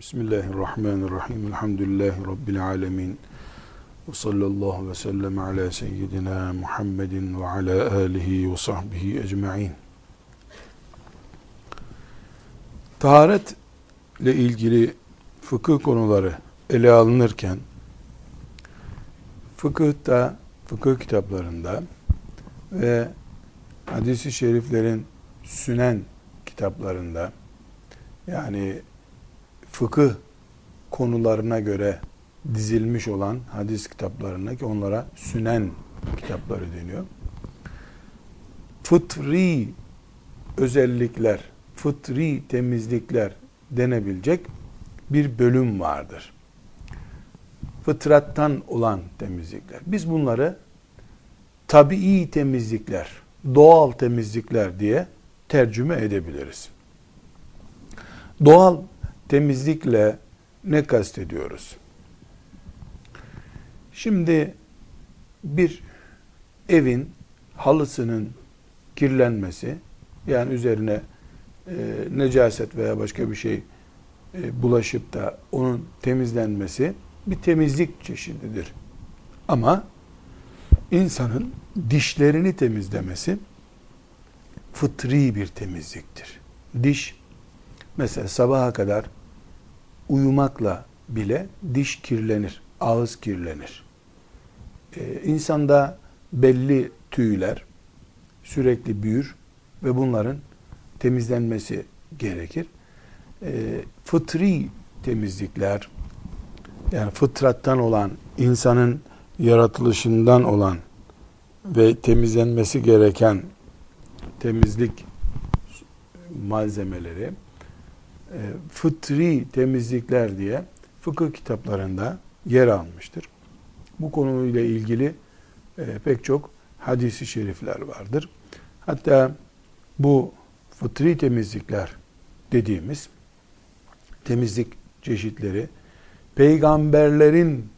Bismillahirrahmanirrahim. Elhamdülillahi Rabbil alemin. Ve sallallahu ve sellem ala seyyidina Muhammedin ve ala alihi ve sahbihi ecma'in. Taharet ile ilgili fıkıh konuları ele alınırken fıkıhta, fıkıh kitaplarında ve hadisi şeriflerin sünen kitaplarında yani fıkıh konularına göre dizilmiş olan hadis kitaplarına ki onlara sünen kitapları deniyor. Fıtri özellikler, fıtri temizlikler denebilecek bir bölüm vardır. Fıtrattan olan temizlikler. Biz bunları tabii temizlikler, doğal temizlikler diye tercüme edebiliriz. Doğal temizlikle ne kastediyoruz? Şimdi bir evin halısının kirlenmesi yani üzerine e, necaset veya başka bir şey e, bulaşıp da onun temizlenmesi bir temizlik çeşididir. Ama insanın dişlerini temizlemesi fıtri bir temizliktir. Diş mesela sabaha kadar uyumakla bile diş kirlenir, ağız kirlenir. Ee, insanda belli tüyler sürekli büyür ve bunların temizlenmesi gerekir. Ee, fıtri temizlikler, yani fıtrattan olan, insanın yaratılışından olan ve temizlenmesi gereken temizlik malzemeleri fıtri temizlikler diye fıkıh kitaplarında yer almıştır. Bu konuyla ilgili e, pek çok hadisi şerifler vardır. Hatta bu fıtri temizlikler dediğimiz temizlik çeşitleri peygamberlerin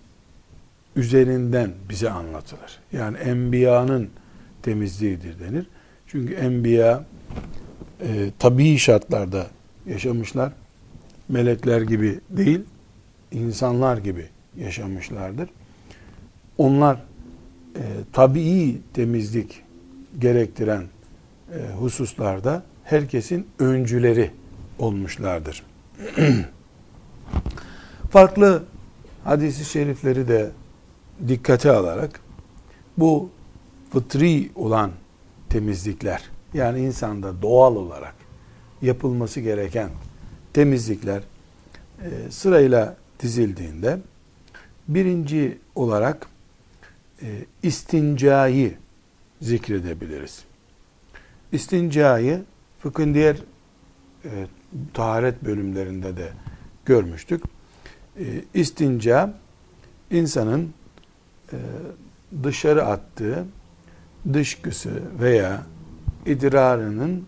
üzerinden bize anlatılır. Yani enbiyanın temizliğidir denir. Çünkü enbiya e, tabii şartlarda yaşamışlar. Melekler gibi değil, insanlar gibi yaşamışlardır. Onlar e, tabii temizlik gerektiren e, hususlarda herkesin öncüleri olmuşlardır. Farklı hadisi şerifleri de dikkate alarak bu fıtri olan temizlikler yani insanda doğal olarak yapılması gereken temizlikler e, sırayla dizildiğinde birinci olarak e, istincayı zikredebiliriz. İstincayı fıkhın diğer e, taharet bölümlerinde de görmüştük. E, istinca insanın e, dışarı attığı dışkısı veya idrarının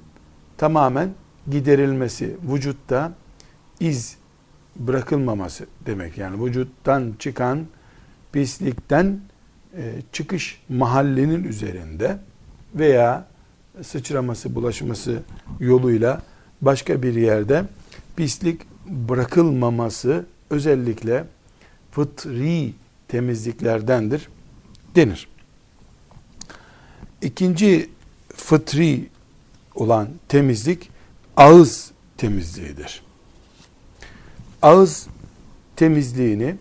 tamamen giderilmesi, vücutta iz bırakılmaması demek. Yani vücuttan çıkan pislikten e, çıkış mahallinin üzerinde veya sıçraması, bulaşması yoluyla başka bir yerde pislik bırakılmaması özellikle fıtri temizliklerdendir denir. İkinci fıtri olan temizlik ağız temizliğidir. Ağız temizliğini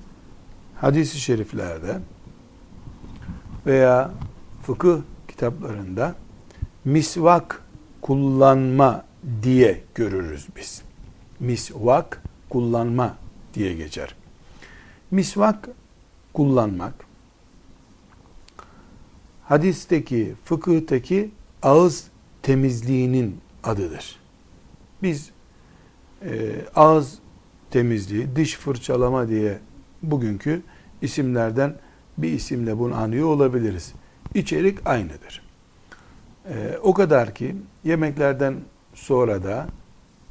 hadis-i şeriflerde veya fıkıh kitaplarında misvak kullanma diye görürüz biz. Misvak kullanma diye geçer. Misvak kullanmak hadisteki, fıkıhtaki ağız temizliğinin adıdır. Biz e, ağız temizliği, diş fırçalama diye bugünkü isimlerden bir isimle bunu anıyor olabiliriz. İçerik aynıdır. E, o kadar ki yemeklerden sonra da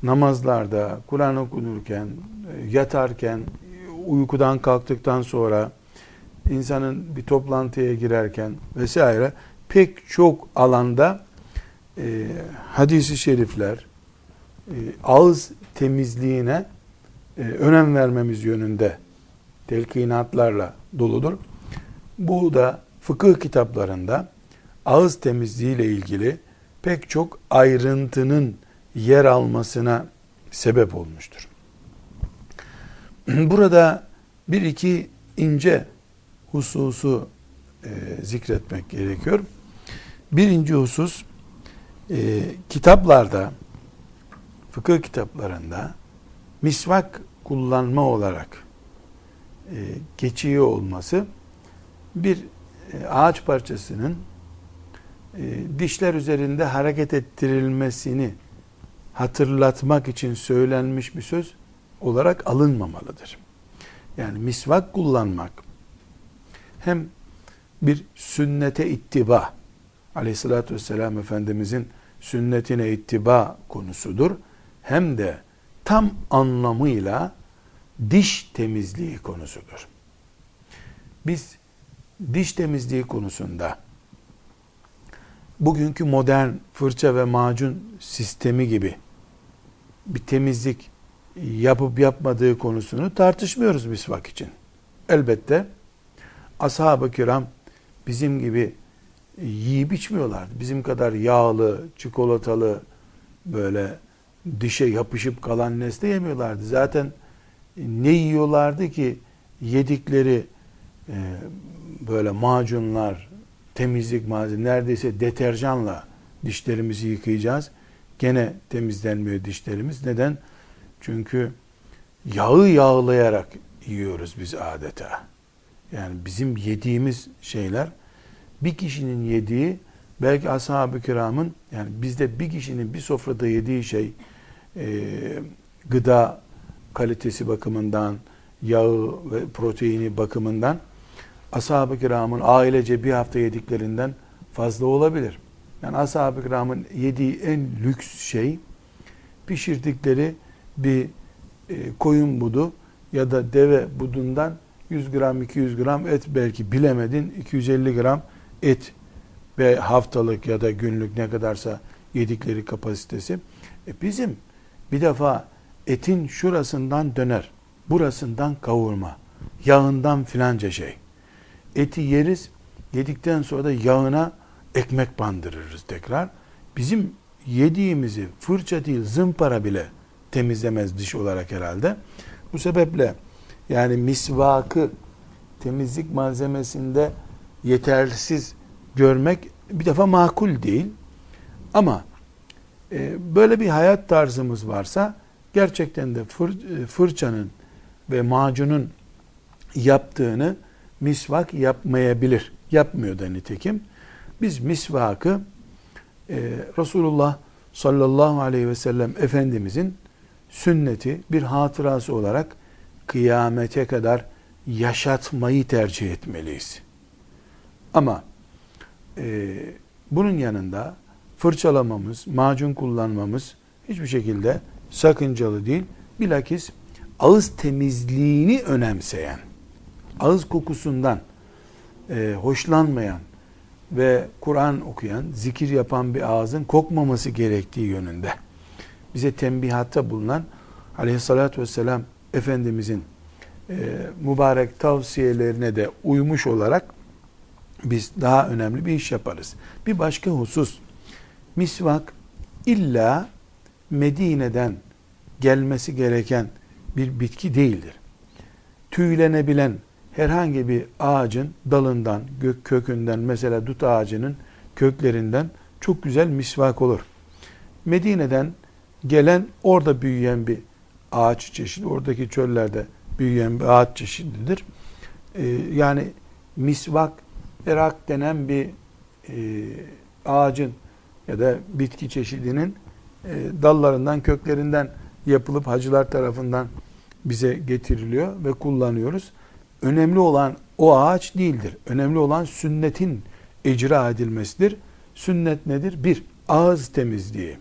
namazlarda, Kur'an okunurken, e, yatarken, uykudan kalktıktan sonra, insanın bir toplantıya girerken vesaire pek çok alanda e, hadisi şerifler, ağız temizliğine e, önem vermemiz yönünde telkinatlarla doludur. Bu da fıkıh kitaplarında ağız temizliği ile ilgili pek çok ayrıntının yer almasına sebep olmuştur. Burada bir iki ince hususu e, zikretmek gerekiyor. Birinci husus e, kitaplarda, fıkıh kitaplarında misvak kullanma olarak e, geçiyor olması bir e, ağaç parçasının e, dişler üzerinde hareket ettirilmesini hatırlatmak için söylenmiş bir söz olarak alınmamalıdır. Yani misvak kullanmak hem bir sünnete ittiba aleyhissalatü vesselam Efendimizin sünnetine ittiba konusudur. Hem de tam anlamıyla diş temizliği konusudur. Biz diş temizliği konusunda bugünkü modern fırça ve macun sistemi gibi bir temizlik yapıp yapmadığı konusunu tartışmıyoruz misvak için. Elbette ashab-ı kiram bizim gibi yiyip içmiyorlardı. Bizim kadar yağlı, çikolatalı böyle dişe yapışıp kalan nesne yemiyorlardı. Zaten ne yiyorlardı ki yedikleri e, böyle macunlar, temizlik malzeme neredeyse deterjanla dişlerimizi yıkayacağız. Gene temizlenmiyor dişlerimiz. Neden? Çünkü yağı yağlayarak yiyoruz biz adeta. Yani bizim yediğimiz şeyler bir kişinin yediği belki ashab-ı kiramın yani bizde bir kişinin bir sofrada yediği şey e, gıda kalitesi bakımından yağı ve proteini bakımından ashab-ı kiramın ailece bir hafta yediklerinden fazla olabilir. Yani ashab-ı kiramın yediği en lüks şey pişirdikleri bir e, koyun budu ya da deve budundan 100 gram 200 gram et belki bilemedin 250 gram et ve haftalık ya da günlük ne kadarsa yedikleri kapasitesi. E bizim bir defa etin şurasından döner, burasından kavurma, yağından filanca şey. Eti yeriz, yedikten sonra da yağına ekmek bandırırız tekrar. Bizim yediğimizi fırça değil zımpara bile temizlemez diş olarak herhalde. Bu sebeple yani misvakı temizlik malzemesinde yetersiz görmek bir defa makul değil. Ama böyle bir hayat tarzımız varsa gerçekten de fır, e, fırçanın ve macunun yaptığını misvak yapmayabilir. Yapmıyor da nitekim. Biz misvakı e, Resulullah sallallahu aleyhi ve sellem Efendimizin sünneti bir hatırası olarak kıyamete kadar yaşatmayı tercih etmeliyiz. Ama e, bunun yanında fırçalamamız, macun kullanmamız hiçbir şekilde sakıncalı değil. Bilakis ağız temizliğini önemseyen, ağız kokusundan e, hoşlanmayan ve Kur'an okuyan, zikir yapan bir ağzın kokmaması gerektiği yönünde bize tembihatta bulunan aleyhissalatü vesselam Efendimizin e, mübarek tavsiyelerine de uymuş olarak biz daha önemli bir iş yaparız. Bir başka husus, misvak illa Medine'den gelmesi gereken bir bitki değildir. Tüylenebilen herhangi bir ağacın dalından, gök kökünden, mesela dut ağacının köklerinden çok güzel misvak olur. Medine'den gelen orada büyüyen bir ağaç çeşidi, oradaki çöllerde büyüyen bir ağaç çeşididir. Ee, yani misvak, erak denen bir e, ağacın ya da bitki çeşidinin e, dallarından, köklerinden yapılıp hacılar tarafından bize getiriliyor ve kullanıyoruz. Önemli olan o ağaç değildir. Önemli olan sünnetin icra edilmesidir. Sünnet nedir? Bir, ağız temizliği.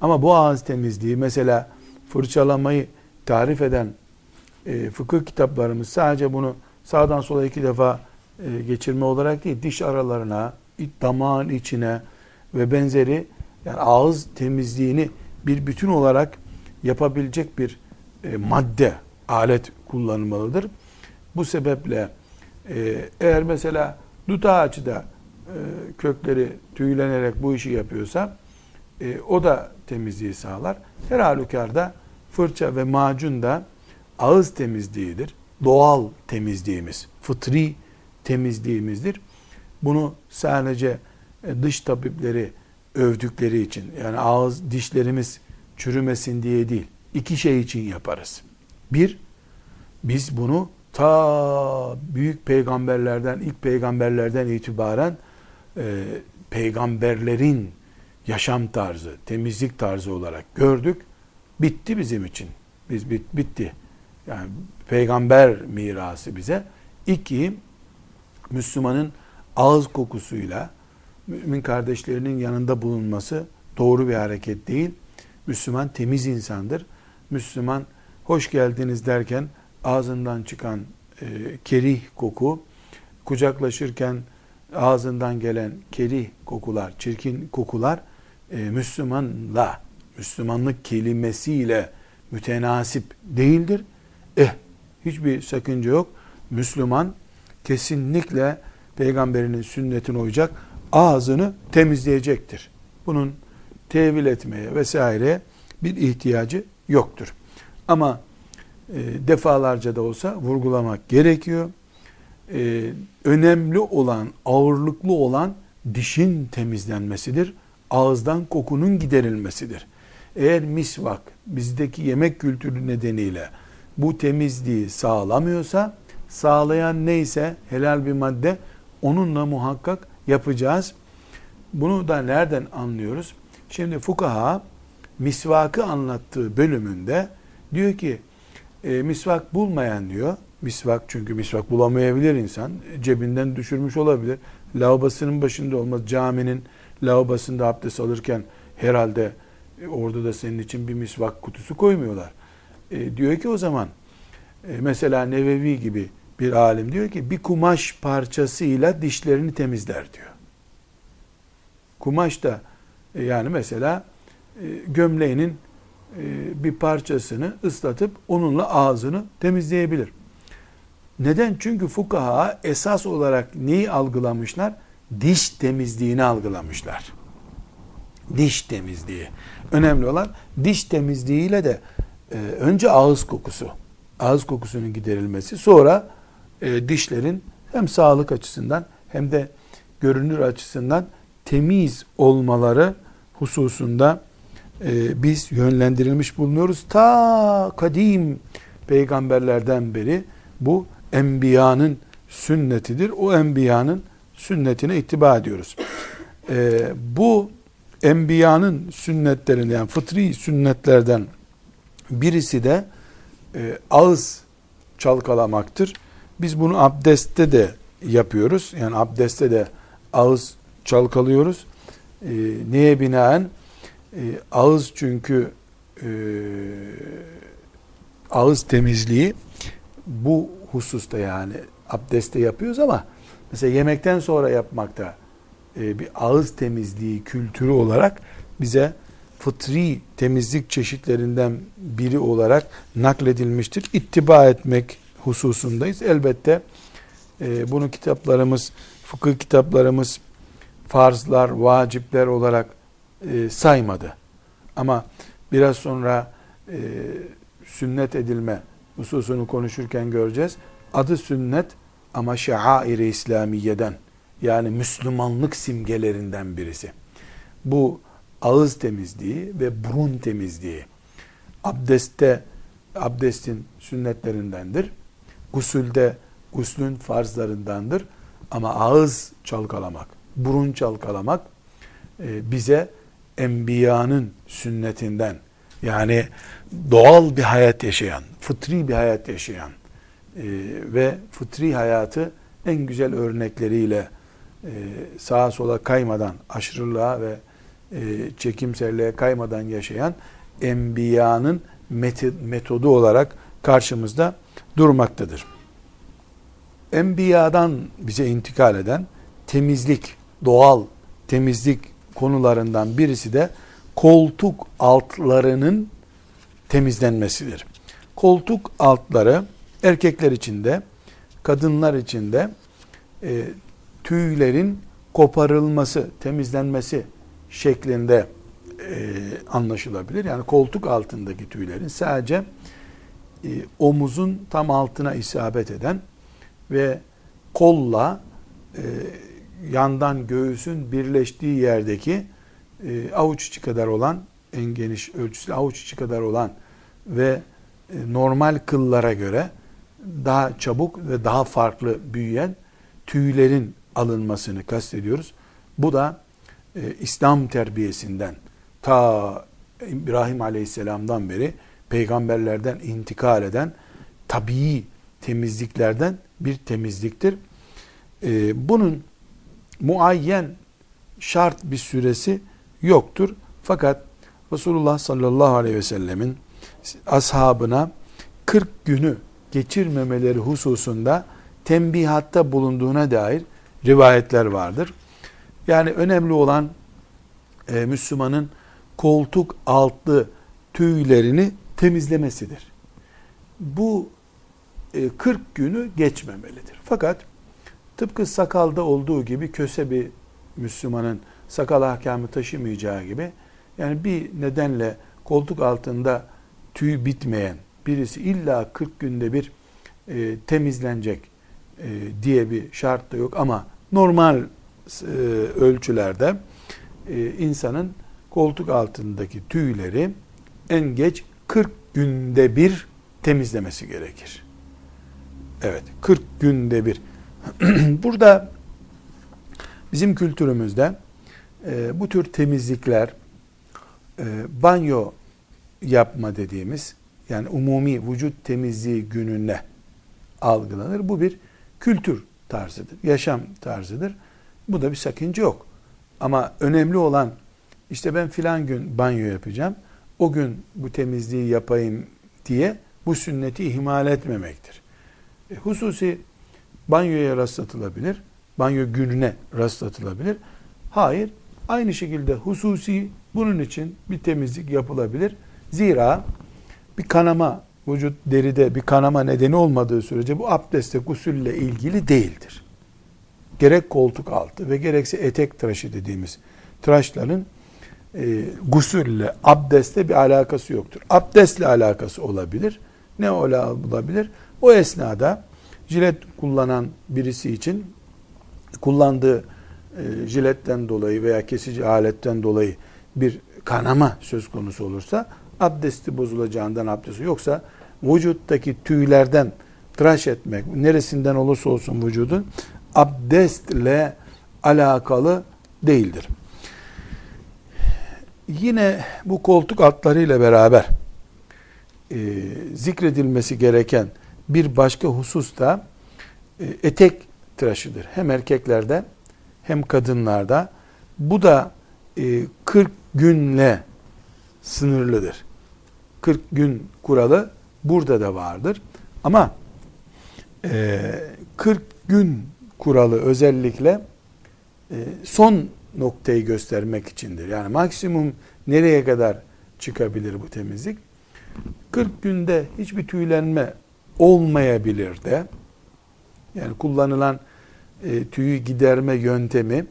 Ama bu ağız temizliği mesela fırçalamayı tarif eden e, fıkıh kitaplarımız sadece bunu sağdan sola iki defa e, geçirme olarak değil, diş aralarına, damağın içine ve benzeri yani ağız temizliğini bir bütün olarak yapabilecek bir e, madde, alet kullanılmalıdır. Bu sebeple e, eğer mesela dut ağacı da e, kökleri tüylenerek bu işi yapıyorsa e, o da temizliği sağlar. Her halükarda fırça ve macun da ağız temizliğidir. Doğal temizliğimiz, fıtri temizliğimizdir. Bunu sadece dış tabipleri övdükleri için yani ağız dişlerimiz çürümesin diye değil. iki şey için yaparız. Bir, biz bunu ta büyük peygamberlerden, ilk peygamberlerden itibaren e, peygamberlerin yaşam tarzı, temizlik tarzı olarak gördük. Bitti bizim için. Biz bit, bitti. Yani peygamber mirası bize. İki, Müslümanın ağız kokusuyla mümin kardeşlerinin yanında bulunması doğru bir hareket değil. Müslüman temiz insandır. Müslüman hoş geldiniz derken ağzından çıkan e, kerih koku, kucaklaşırken ağzından gelen kerih kokular, çirkin kokular e, Müslümanla, Müslümanlık kelimesiyle mütenasip değildir. Eh, hiçbir sakınca yok. Müslüman kesinlikle peygamberinin sünnetine uyacak, ağzını temizleyecektir. Bunun tevil etmeye vesaire bir ihtiyacı yoktur. Ama e, defalarca da olsa vurgulamak gerekiyor. E, önemli olan, ağırlıklı olan dişin temizlenmesidir. Ağızdan kokunun giderilmesidir. Eğer misvak bizdeki yemek kültürü nedeniyle bu temizliği sağlamıyorsa, sağlayan neyse helal bir madde onunla muhakkak yapacağız. Bunu da nereden anlıyoruz? Şimdi fukaha misvakı anlattığı bölümünde diyor ki e, misvak bulmayan diyor. Misvak çünkü misvak bulamayabilir insan. Cebinden düşürmüş olabilir. Lavabasının başında olmaz. Caminin lavabasında abdest alırken herhalde e, orada da senin için bir misvak kutusu koymuyorlar. E, diyor ki o zaman e, mesela Nevevi gibi bir alim diyor ki bir kumaş parçasıyla dişlerini temizler diyor. Kumaş da e, yani mesela e, gömleğinin e, bir parçasını ıslatıp onunla ağzını temizleyebilir. Neden? Çünkü fukaha esas olarak neyi algılamışlar? Diş temizliğini algılamışlar. Diş temizliği. Önemli olan diş temizliğiyle de önce ağız kokusu. Ağız kokusunun giderilmesi. Sonra e, dişlerin hem sağlık açısından hem de görünür açısından temiz olmaları hususunda e, biz yönlendirilmiş bulunuyoruz. Ta kadim peygamberlerden beri bu enbiyanın sünnetidir. O enbiyanın sünnetine ittiba ediyoruz. E, bu enbiyanın sünnetlerinden yani fıtri sünnetlerden birisi de e, ağız çalkalamaktır. Biz bunu abdestte de yapıyoruz. Yani abdestte de ağız çalkalıyoruz. E, neye binaen? E, ağız çünkü e, ağız temizliği bu hususta yani abdestte yapıyoruz ama mesela yemekten sonra yapmakta e, bir ağız temizliği kültürü olarak bize fıtri temizlik çeşitlerinden biri olarak nakledilmiştir. İttiba etmek hususundayız. Elbette e, bunu kitaplarımız, fıkıh kitaplarımız farzlar, vacipler olarak e, saymadı. Ama biraz sonra e, sünnet edilme hususunu konuşurken göreceğiz. Adı sünnet ama şair-i İslamiye'den yani Müslümanlık simgelerinden birisi. Bu ağız temizliği ve burun temizliği abdestte abdestin sünnetlerindendir. Gusülde guslün farzlarındandır. Ama ağız çalkalamak, burun çalkalamak e, bize enbiyanın sünnetinden yani doğal bir hayat yaşayan, fıtri bir hayat yaşayan e, ve fıtri hayatı en güzel örnekleriyle e, sağa sola kaymadan, aşırılığa ve e, çekimserliğe kaymadan yaşayan enbiyanın metodu olarak karşımızda durmaktadır. Enbiyadan bize intikal eden temizlik, doğal temizlik konularından birisi de koltuk altlarının temizlenmesidir. koltuk altları erkekler için de kadınlar için de e, tüylerin koparılması, temizlenmesi şeklinde e, anlaşılabilir. Yani koltuk altındaki tüylerin sadece e, omuzun tam altına isabet eden ve kolla e, yandan göğüsün birleştiği yerdeki e, avuç içi kadar olan en geniş ölçüsü avuç içi kadar olan ve e, normal kıllara göre daha çabuk ve daha farklı büyüyen tüylerin alınmasını kastediyoruz. Bu da e, İslam terbiyesinden ta İbrahim Aleyhisselam'dan beri peygamberlerden intikal eden tabii temizliklerden bir temizliktir. E, bunun muayyen şart bir süresi yoktur. Fakat Resulullah sallallahu aleyhi ve sellemin ashabına 40 günü geçirmemeleri hususunda tembihatta bulunduğuna dair rivayetler vardır. Yani önemli olan e, Müslümanın koltuk altı tüylerini temizlemesidir. Bu e, 40 günü geçmemelidir. Fakat tıpkı sakalda olduğu gibi köse bir Müslümanın sakal ahkamı taşımayacağı gibi yani bir nedenle koltuk altında tüy bitmeyen birisi illa 40 günde bir e, temizlenecek e, diye bir şart da yok ama normal e, ölçülerde e, insanın koltuk altındaki tüyleri en geç 40 günde bir temizlemesi gerekir. Evet, 40 günde bir. Burada bizim kültürümüzde e, bu tür temizlikler, e, banyo yapma dediğimiz yani umumi vücut temizliği gününe algılanır. Bu bir kültür tarzıdır, yaşam tarzıdır. Bu da bir sakınca yok. Ama önemli olan işte ben filan gün banyo yapacağım. O gün bu temizliği yapayım diye bu sünneti ihmal etmemektir. E, hususi banyoya rastlatılabilir. Banyo gününe rastlatılabilir. Hayır. Aynı şekilde hususi bunun için bir temizlik yapılabilir. Zira bir kanama vücut deride bir kanama nedeni olmadığı sürece bu abdeste gusülle ilgili değildir. Gerek koltuk altı ve gerekse etek tıraşı dediğimiz tıraşların e, gusülle, abdestle bir alakası yoktur. Abdestle alakası olabilir. Ne olabilir? O esnada jilet kullanan birisi için kullandığı e, jiletten dolayı veya kesici aletten dolayı bir kanama söz konusu olursa abdesti bozulacağından abdesti yoksa vücuttaki tüylerden tıraş etmek neresinden olursa olsun vücudun abdestle alakalı değildir. Yine bu koltuk altlarıyla beraber e, zikredilmesi gereken bir başka husus da e, etek tıraşıdır. Hem erkeklerde hem kadınlarda. Bu da e, 40 günle sınırlıdır. 40 gün kuralı burada da vardır. Ama e, 40 gün kuralı özellikle e, son noktayı göstermek içindir. Yani maksimum nereye kadar çıkabilir bu temizlik? 40 günde hiçbir tüylenme olmayabilir de yani kullanılan e, tüyü giderme yöntemi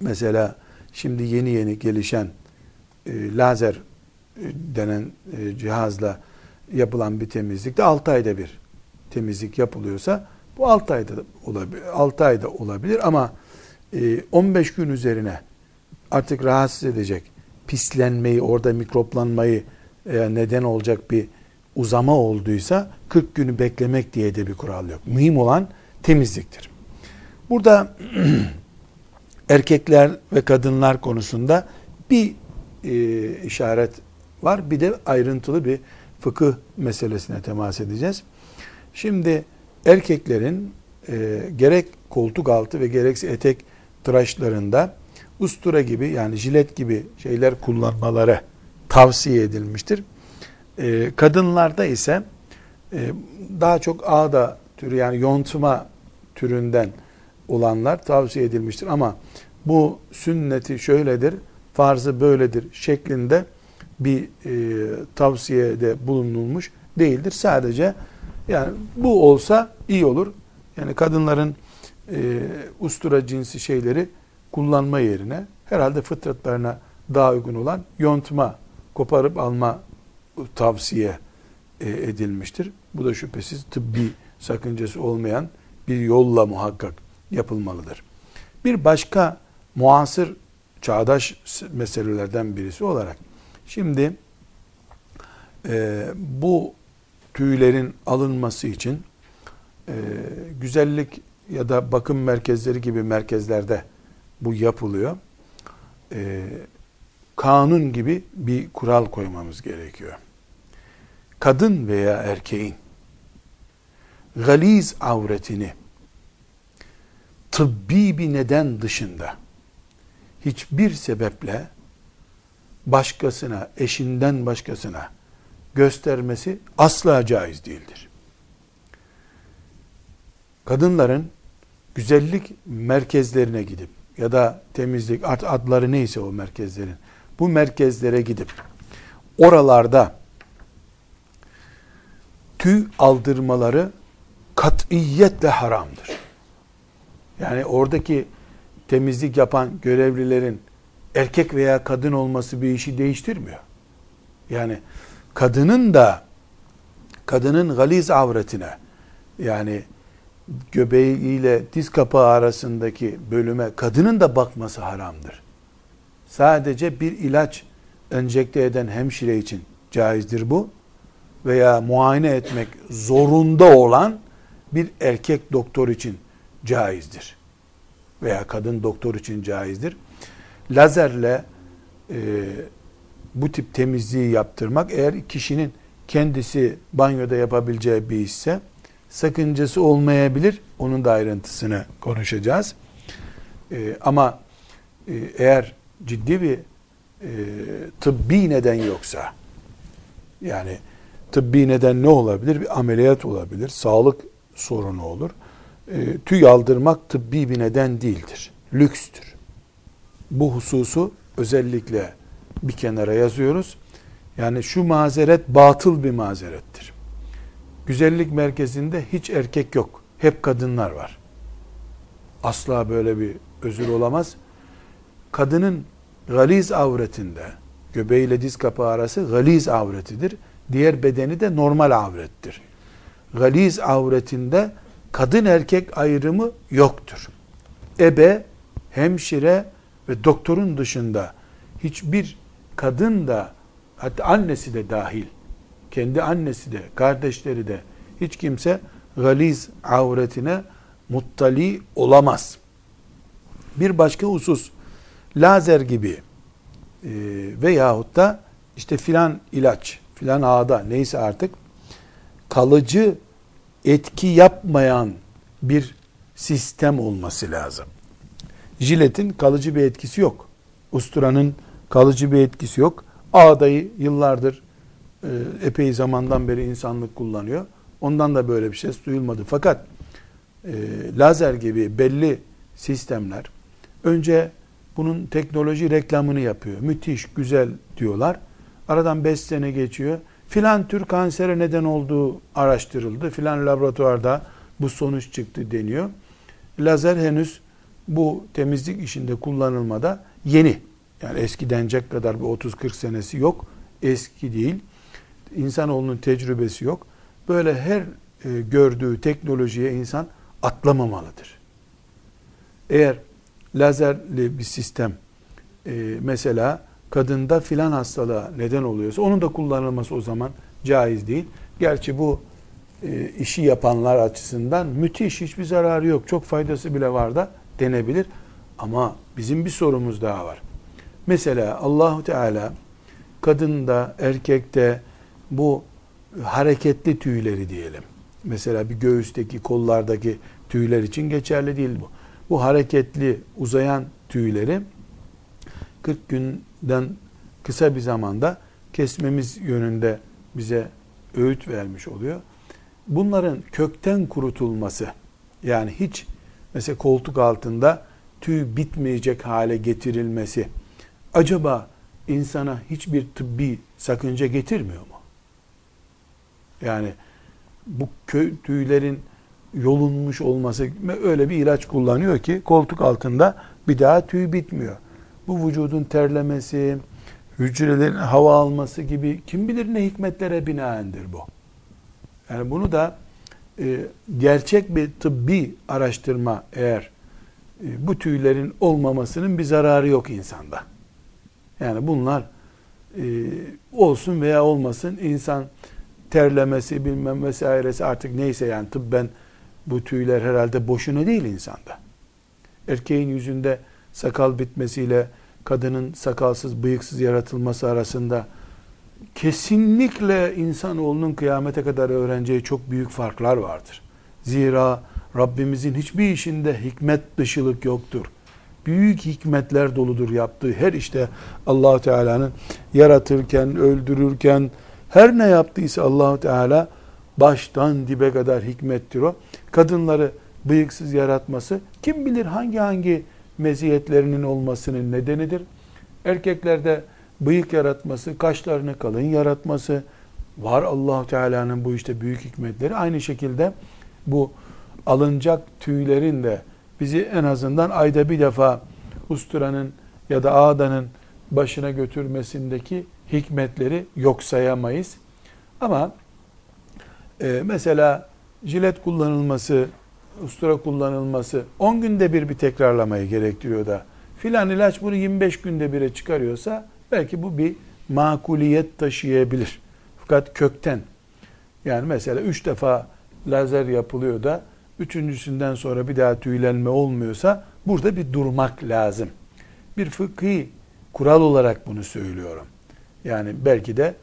mesela şimdi yeni yeni gelişen e, lazer e, denen e, cihazla yapılan bir temizlikte 6 ayda bir temizlik yapılıyorsa bu 6 ayda olabilir 6 ayda olabilir ama 15 e, gün üzerine artık rahatsız edecek pislenmeyi, orada mikroplanmayı e, neden olacak bir uzama olduysa 40 günü beklemek diye de bir kural yok. Mühim olan temizliktir. Burada erkekler ve kadınlar konusunda bir e, işaret var. Bir de ayrıntılı bir fıkıh meselesine temas edeceğiz. Şimdi erkeklerin e, gerek koltuk altı ve gerekse etek tıraşlarında ustura gibi yani jilet gibi şeyler kullanmaları tavsiye edilmiştir. E, kadınlarda ise e, daha çok ağda türü yani yontma türünden olanlar tavsiye edilmiştir. Ama bu sünneti şöyledir, farzı böyledir şeklinde bir e, tavsiyede bulunulmuş değildir. Sadece yani bu olsa iyi olur. Yani kadınların e, ustura cinsi şeyleri kullanma yerine herhalde fıtratlarına daha uygun olan yontma, koparıp alma tavsiye e, edilmiştir. Bu da şüphesiz tıbbi sakıncası olmayan bir yolla muhakkak yapılmalıdır. Bir başka muasır çağdaş meselelerden birisi olarak şimdi e, bu tüylerin alınması için e, güzellik ya da bakım merkezleri gibi merkezlerde bu yapılıyor. E, kanun gibi bir kural koymamız gerekiyor. Kadın veya erkeğin galiz avretini tıbbi bir neden dışında hiçbir sebeple başkasına, eşinden başkasına göstermesi asla caiz değildir. Kadınların güzellik merkezlerine gidip ya da temizlik adları neyse o merkezlerin bu merkezlere gidip oralarda tüy aldırmaları katiyetle haramdır. Yani oradaki temizlik yapan görevlilerin erkek veya kadın olması bir işi değiştirmiyor. Yani kadının da kadının galiz avretine yani göbeği ile diz kapağı arasındaki bölüme kadının da bakması haramdır. Sadece bir ilaç enjekte eden hemşire için caizdir bu. Veya muayene etmek zorunda olan bir erkek doktor için caizdir. Veya kadın doktor için caizdir. Lazerle e, bu tip temizliği yaptırmak eğer kişinin kendisi banyoda yapabileceği bir işse sakıncası olmayabilir. Onun da ayrıntısını konuşacağız. E, ama e, eğer ciddi bir e, tıbbi neden yoksa yani tıbbi neden ne olabilir? Bir ameliyat olabilir, sağlık sorunu olur. E, tüy aldırmak tıbbi bir neden değildir. Lükstür. Bu hususu özellikle bir kenara yazıyoruz. Yani şu mazeret batıl bir mazerettir. Güzellik merkezinde hiç erkek yok. Hep kadınlar var. Asla böyle bir özür olamaz. Kadının galiz avretinde, göbeğiyle diz kapağı arası galiz avretidir. Diğer bedeni de normal avrettir. Galiz avretinde kadın erkek ayrımı yoktur. Ebe, hemşire ve doktorun dışında hiçbir kadın da hatta annesi de dahil kendi annesi de kardeşleri de hiç kimse galiz avretine muttali olamaz. Bir başka husus lazer gibi e, veyahut da işte filan ilaç, filan ağda neyse artık kalıcı etki yapmayan bir sistem olması lazım. Jiletin kalıcı bir etkisi yok. Usturanın kalıcı bir etkisi yok. Ağdayı yıllardır e, epey zamandan beri insanlık kullanıyor. Ondan da böyle bir şey duyulmadı. Fakat e, lazer gibi belli sistemler önce bunun teknoloji reklamını yapıyor. Müthiş, güzel diyorlar. Aradan 5 sene geçiyor. Filan tür kansere neden olduğu araştırıldı. Filan laboratuvarda bu sonuç çıktı deniyor. Lazer henüz bu temizlik işinde kullanılmada yeni. Yani eski denecek kadar bir 30-40 senesi yok. Eski değil. İnsanoğlunun tecrübesi yok. Böyle her e, gördüğü teknolojiye insan atlamamalıdır. Eğer lazerli bir sistem e, mesela kadında filan hastalığa neden oluyorsa onun da kullanılması o zaman caiz değil. Gerçi bu e, işi yapanlar açısından müthiş hiçbir zararı yok. Çok faydası bile var da denebilir. Ama bizim bir sorumuz daha var. Mesela Allahu Teala kadında, erkekte bu hareketli tüyleri diyelim. Mesela bir göğüsteki, kollardaki tüyler için geçerli değil bu. Bu hareketli, uzayan tüyleri 40 günden kısa bir zamanda kesmemiz yönünde bize öğüt vermiş oluyor. Bunların kökten kurutulması yani hiç mesela koltuk altında tüy bitmeyecek hale getirilmesi acaba insana hiçbir tıbbi sakınca getirmiyor mu? Yani bu köy tüylerin yolunmuş olması öyle bir ilaç kullanıyor ki koltuk altında bir daha tüy bitmiyor. Bu vücudun terlemesi, hücrelerin hava alması gibi kim bilir ne hikmetlere binaendir bu. Yani bunu da e, gerçek bir tıbbi araştırma eğer e, bu tüylerin olmamasının bir zararı yok insanda. Yani bunlar e, olsun veya olmasın insan terlemesi bilmem vesairesi artık neyse yani tıbben bu tüyler herhalde boşuna değil insanda. Erkeğin yüzünde sakal bitmesiyle kadının sakalsız bıyıksız yaratılması arasında kesinlikle insanoğlunun kıyamete kadar öğreneceği çok büyük farklar vardır. Zira Rabbimizin hiçbir işinde hikmet dışılık yoktur. Büyük hikmetler doludur yaptığı her işte allah Teala'nın yaratırken, öldürürken, her ne yaptıysa allah Teala baştan dibe kadar hikmettir o. Kadınları bıyıksız yaratması kim bilir hangi hangi meziyetlerinin olmasının nedenidir. Erkeklerde bıyık yaratması, kaşlarını kalın yaratması var allah Teala'nın bu işte büyük hikmetleri. Aynı şekilde bu alınacak tüylerin de bizi en azından ayda bir defa usturanın ya da ağdanın başına götürmesindeki hikmetleri yok sayamayız. Ama e, mesela jilet kullanılması, ustura kullanılması 10 günde bir bir tekrarlamayı gerektiriyor da filan ilaç bunu 25 günde bire çıkarıyorsa belki bu bir makuliyet taşıyabilir. Fakat kökten yani mesela 3 defa lazer yapılıyor da üçüncüsünden sonra bir daha tüylenme olmuyorsa burada bir durmak lazım. Bir fıkhi kural olarak bunu söylüyorum. Yani belki de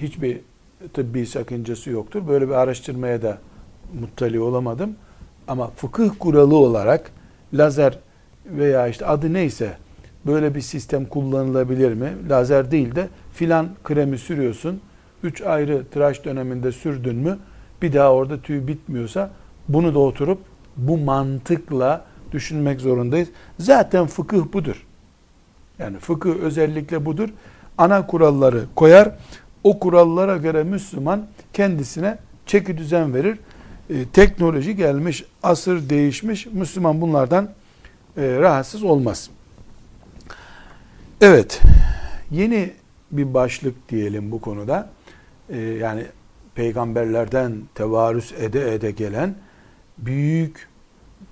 hiçbir tıbbi sakıncası yoktur. Böyle bir araştırmaya da muttali olamadım. Ama fıkıh kuralı olarak lazer veya işte adı neyse böyle bir sistem kullanılabilir mi? Lazer değil de filan kremi sürüyorsun. Üç ayrı tıraş döneminde sürdün mü bir daha orada tüy bitmiyorsa bunu da oturup bu mantıkla düşünmek zorundayız. Zaten fıkıh budur. Yani fıkıh özellikle budur. Ana kuralları koyar. O kurallara göre Müslüman kendisine çeki düzen verir. E, teknoloji gelmiş, asır değişmiş. Müslüman bunlardan e, rahatsız olmaz. Evet, yeni bir başlık diyelim bu konuda. E, yani peygamberlerden tevarüs ede ede gelen büyük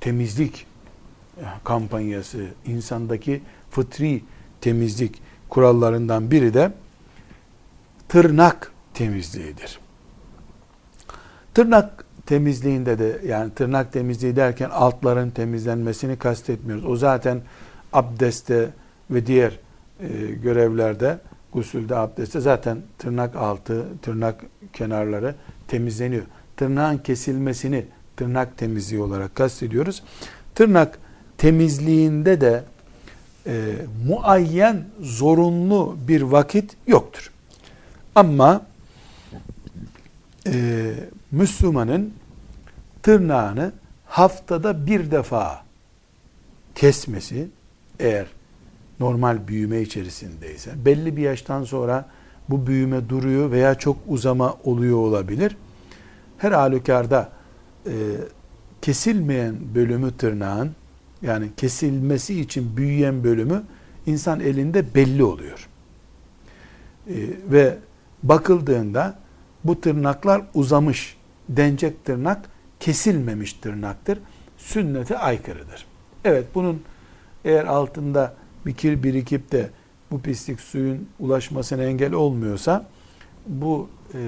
temizlik kampanyası, insandaki fıtri temizlik kurallarından biri de tırnak temizliğidir. Tırnak temizliğinde de yani tırnak temizliği derken altların temizlenmesini kastetmiyoruz. O zaten abdeste ve diğer e, görevlerde gusülde abdestte zaten tırnak altı, tırnak kenarları temizleniyor. Tırnağın kesilmesini tırnak temizliği olarak kastediyoruz. Tırnak temizliğinde de e, muayyen zorunlu bir vakit yoktur. Ama e, Müslümanın tırnağını haftada bir defa kesmesi eğer normal büyüme içerisindeyse belli bir yaştan sonra bu büyüme duruyor veya çok uzama oluyor olabilir. Her halükarda e, kesilmeyen bölümü tırnağın yani kesilmesi için büyüyen bölümü insan elinde belli oluyor. E, ve bakıldığında bu tırnaklar uzamış, dencek tırnak kesilmemiş tırnaktır. Sünnete aykırıdır. Evet bunun eğer altında bir kir birikip de bu pislik suyun ulaşmasına engel olmuyorsa bu e,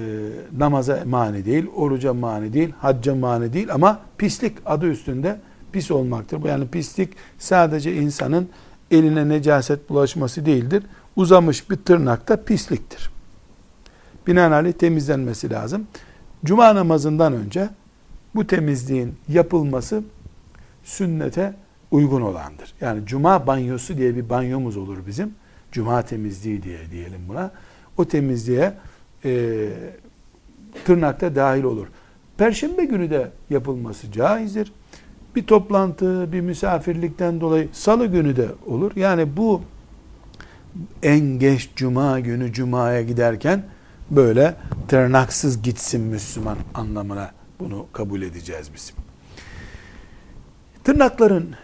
namaza mani değil, oruca mani değil, hacca mani değil ama pislik adı üstünde pis olmaktır. Bu yani pislik sadece insanın eline necaset bulaşması değildir. Uzamış bir tırnak da pisliktir. Binaenaleyh temizlenmesi lazım. Cuma namazından önce bu temizliğin yapılması sünnete uygun olandır. Yani cuma banyosu diye bir banyomuz olur bizim. Cuma temizliği diye diyelim buna. O temizliğe e, tırnakta dahil olur. Perşembe günü de yapılması caizdir. Bir toplantı, bir misafirlikten dolayı salı günü de olur. Yani bu en geç cuma günü cumaya giderken böyle tırnaksız gitsin Müslüman anlamına bunu kabul edeceğiz biz. Tırnakların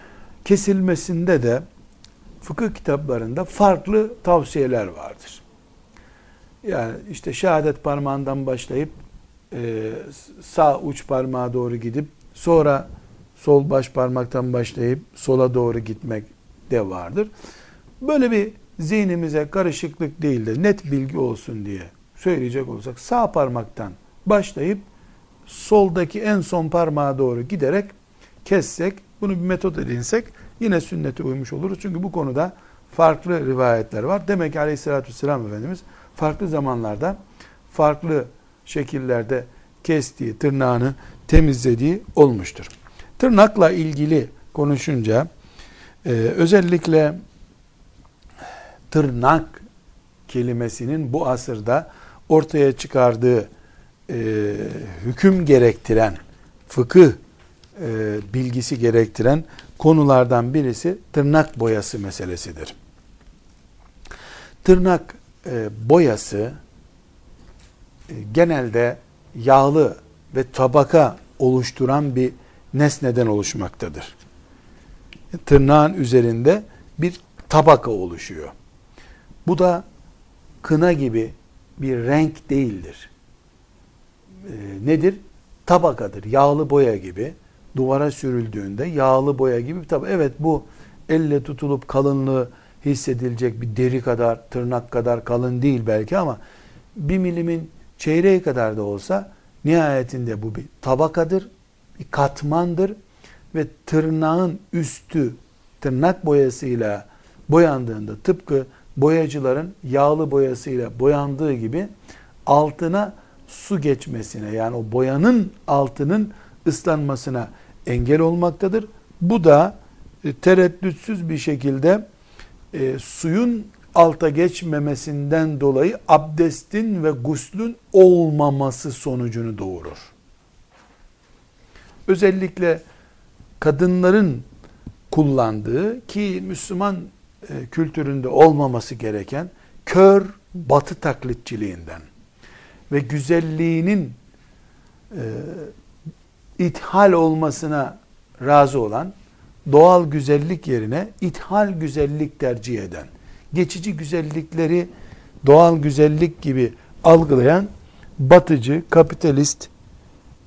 kesilmesinde de fıkıh kitaplarında farklı tavsiyeler vardır. Yani işte şehadet parmağından başlayıp e, sağ uç parmağa doğru gidip sonra sol baş parmaktan başlayıp sola doğru gitmek de vardır. Böyle bir zihnimize karışıklık değil de net bilgi olsun diye söyleyecek olsak sağ parmaktan başlayıp soldaki en son parmağa doğru giderek kessek, bunu bir metot edinsek yine sünnete uymuş oluruz. Çünkü bu konuda farklı rivayetler var. Demek ki aleyhissalatü vesselam Efendimiz farklı zamanlarda farklı şekillerde kestiği, tırnağını temizlediği olmuştur. Tırnakla ilgili konuşunca e, özellikle tırnak kelimesinin bu asırda ortaya çıkardığı e, hüküm gerektiren, fıkıh e, bilgisi gerektiren konulardan birisi tırnak boyası meselesidir. Tırnak e, boyası e, genelde yağlı ve tabaka oluşturan bir nesneden oluşmaktadır. Tırnağın üzerinde bir tabaka oluşuyor. Bu da kına gibi bir renk değildir. E, nedir? Tabakadır. Yağlı boya gibi duvara sürüldüğünde yağlı boya gibi bir. Evet bu elle tutulup kalınlığı hissedilecek bir deri kadar, tırnak kadar kalın değil belki ama bir milimin çeyreği kadar da olsa nihayetinde bu bir tabakadır, bir katmandır ve tırnağın üstü tırnak boyasıyla boyandığında tıpkı boyacıların yağlı boyasıyla boyandığı gibi altına su geçmesine yani o boyanın altının ıslanmasına engel olmaktadır. Bu da e, tereddütsüz bir şekilde e, suyun alta geçmemesinden dolayı abdestin ve guslün olmaması sonucunu doğurur. Özellikle kadınların kullandığı ki Müslüman e, kültüründe olmaması gereken kör batı taklitçiliğinden ve güzelliğinin e, ithal olmasına razı olan doğal güzellik yerine ithal güzellik tercih eden, geçici güzellikleri doğal güzellik gibi algılayan batıcı, kapitalist,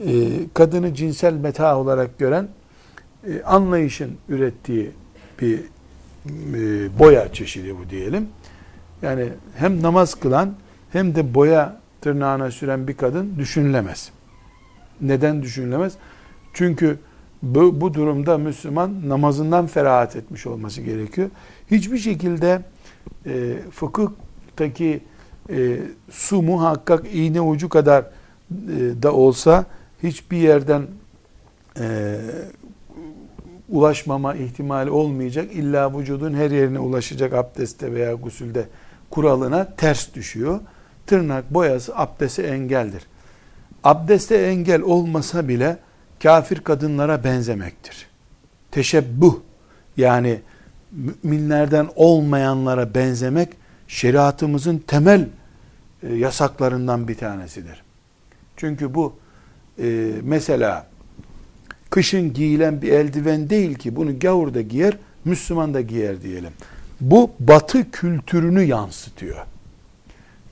e, kadını cinsel meta olarak gören e, anlayışın ürettiği bir e, boya çeşidi bu diyelim. Yani hem namaz kılan hem de boya tırnağına süren bir kadın düşünülemez. Neden düşünülemez? Çünkü bu, bu durumda Müslüman namazından ferahat etmiş olması gerekiyor. Hiçbir şekilde e, fıkıhtaki e, su muhakkak iğne ucu kadar e, da olsa hiçbir yerden e, ulaşmama ihtimali olmayacak. İlla vücudun her yerine ulaşacak abdestte veya gusülde kuralına ters düşüyor. Tırnak boyası abdeste engeldir. Abdeste engel olmasa bile kafir kadınlara benzemektir. Teşebbuh yani müminlerden olmayanlara benzemek şeriatımızın temel e, yasaklarından bir tanesidir. Çünkü bu e, mesela kışın giyilen bir eldiven değil ki bunu gavur da giyer, Müslüman da giyer diyelim. Bu batı kültürünü yansıtıyor.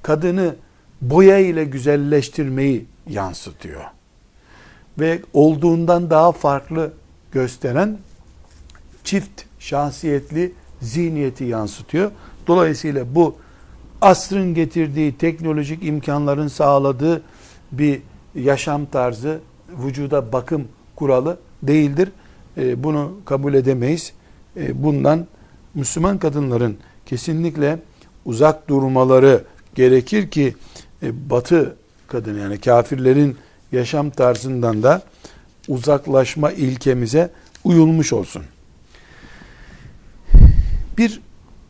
Kadını boya ile güzelleştirmeyi yansıtıyor. Ve olduğundan daha farklı gösteren çift şahsiyetli zihniyeti yansıtıyor. Dolayısıyla bu asrın getirdiği teknolojik imkanların sağladığı bir yaşam tarzı, vücuda bakım kuralı değildir. E, bunu kabul edemeyiz. E, bundan Müslüman kadınların kesinlikle uzak durmaları gerekir ki e, Batı kadın yani kafirlerin yaşam tarzından da uzaklaşma ilkemize uyulmuş olsun. Bir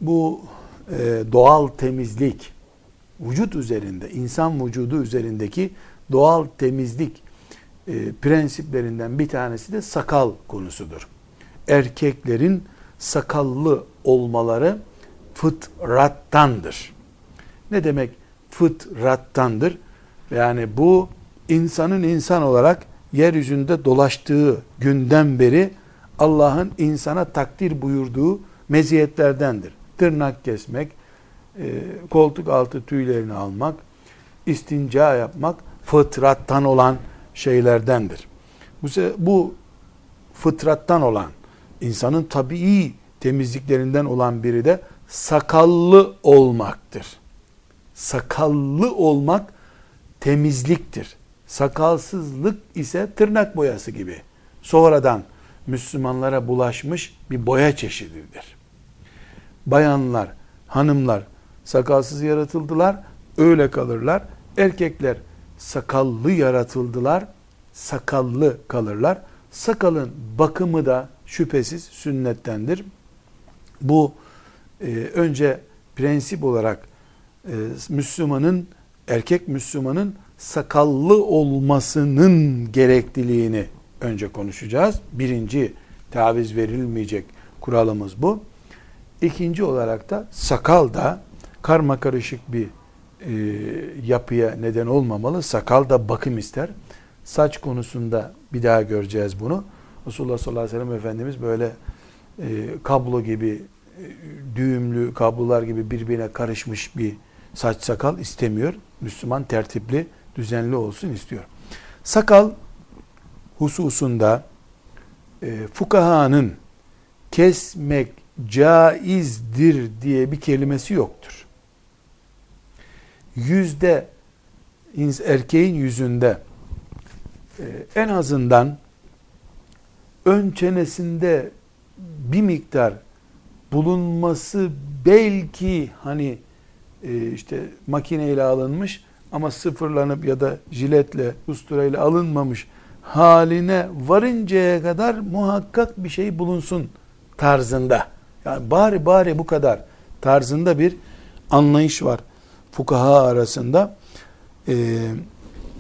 bu doğal temizlik vücut üzerinde, insan vücudu üzerindeki doğal temizlik e, prensiplerinden bir tanesi de sakal konusudur. Erkeklerin sakallı olmaları fıtrattandır. Ne demek fıtrattandır. Yani bu insanın insan olarak yeryüzünde dolaştığı günden beri Allah'ın insana takdir buyurduğu meziyetlerdendir. Tırnak kesmek, e, koltuk altı tüylerini almak, istinca yapmak fıtrattan olan şeylerdendir. Bu, bu fıtrattan olan, insanın tabii temizliklerinden olan biri de sakallı olmaktır. Sakallı olmak temizliktir. Sakalsızlık ise tırnak boyası gibi. Sonradan Müslümanlara bulaşmış bir boya çeşididir. Bayanlar, hanımlar sakalsız yaratıldılar, öyle kalırlar. Erkekler sakallı yaratıldılar, sakallı kalırlar. Sakalın bakımı da şüphesiz sünnettendir. Bu e, önce prensip olarak e, Müslümanın, erkek Müslümanın sakallı olmasının gerekliliğini önce konuşacağız. Birinci taviz verilmeyecek kuralımız bu. İkinci olarak da sakal da karma karışık bir e, yapıya neden olmamalı. Sakal da bakım ister. Saç konusunda bir daha göreceğiz bunu. Resulullah sallallahu aleyhi ve sellem Efendimiz böyle e, kablo gibi, e, düğümlü kablolar gibi birbirine karışmış bir saç sakal istemiyor. Müslüman tertipli, düzenli olsun istiyor. Sakal hususunda e, fukahanın kesmek caizdir diye bir kelimesi yoktur. Yüzde erkeğin yüzünde e, en azından ön çenesinde bir miktar bulunması belki hani e, işte makineyle alınmış ama sıfırlanıp ya da jiletle, usturayla alınmamış haline varıncaya kadar muhakkak bir şey bulunsun tarzında. Yani bari bari bu kadar tarzında bir anlayış var fukaha arasında. Ee,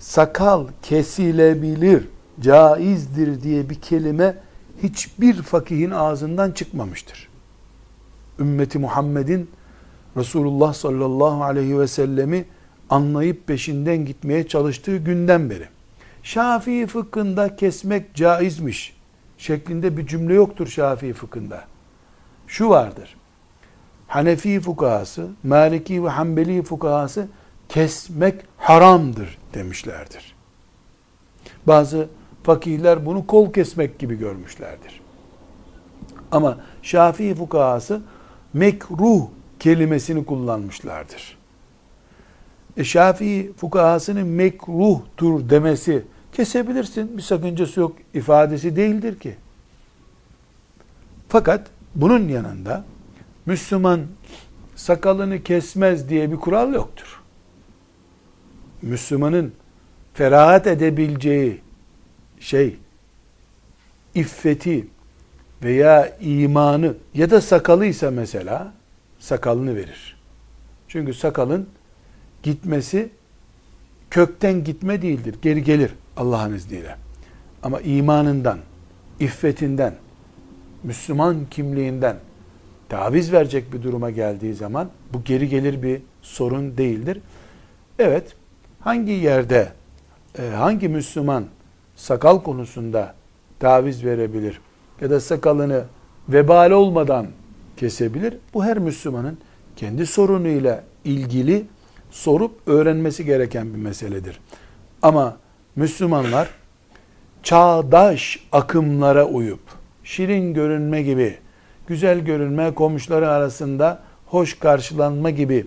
sakal kesilebilir, caizdir diye bir kelime hiçbir fakihin ağzından çıkmamıştır. Ümmeti Muhammed'in Resulullah sallallahu aleyhi ve sellemi anlayıp peşinden gitmeye çalıştığı günden beri. Şafii fıkhında kesmek caizmiş şeklinde bir cümle yoktur Şafii fıkhında. Şu vardır. Hanefi fukahası, Maliki ve Hanbeli fukahası kesmek haramdır demişlerdir. Bazı fakihler bunu kol kesmek gibi görmüşlerdir. Ama Şafii fukahası mekruh kelimesini kullanmışlardır. E Şafii fukahasının mekruhtur demesi kesebilirsin bir sakıncası yok ifadesi değildir ki. Fakat bunun yanında Müslüman sakalını kesmez diye bir kural yoktur. Müslümanın ferahat edebileceği şey iffeti veya imanı ya da sakalıysa mesela sakalını verir. Çünkü sakalın gitmesi kökten gitme değildir. Geri gelir Allah'ın izniyle. Ama imanından, iffetinden, Müslüman kimliğinden taviz verecek bir duruma geldiği zaman bu geri gelir bir sorun değildir. Evet, hangi yerde, e, hangi Müslüman sakal konusunda taviz verebilir ya da sakalını vebal olmadan kesebilir? Bu her Müslümanın kendi sorunuyla ilgili sorup öğrenmesi gereken bir meseledir. Ama Müslümanlar çağdaş akımlara uyup şirin görünme gibi, güzel görünme, komşuları arasında hoş karşılanma gibi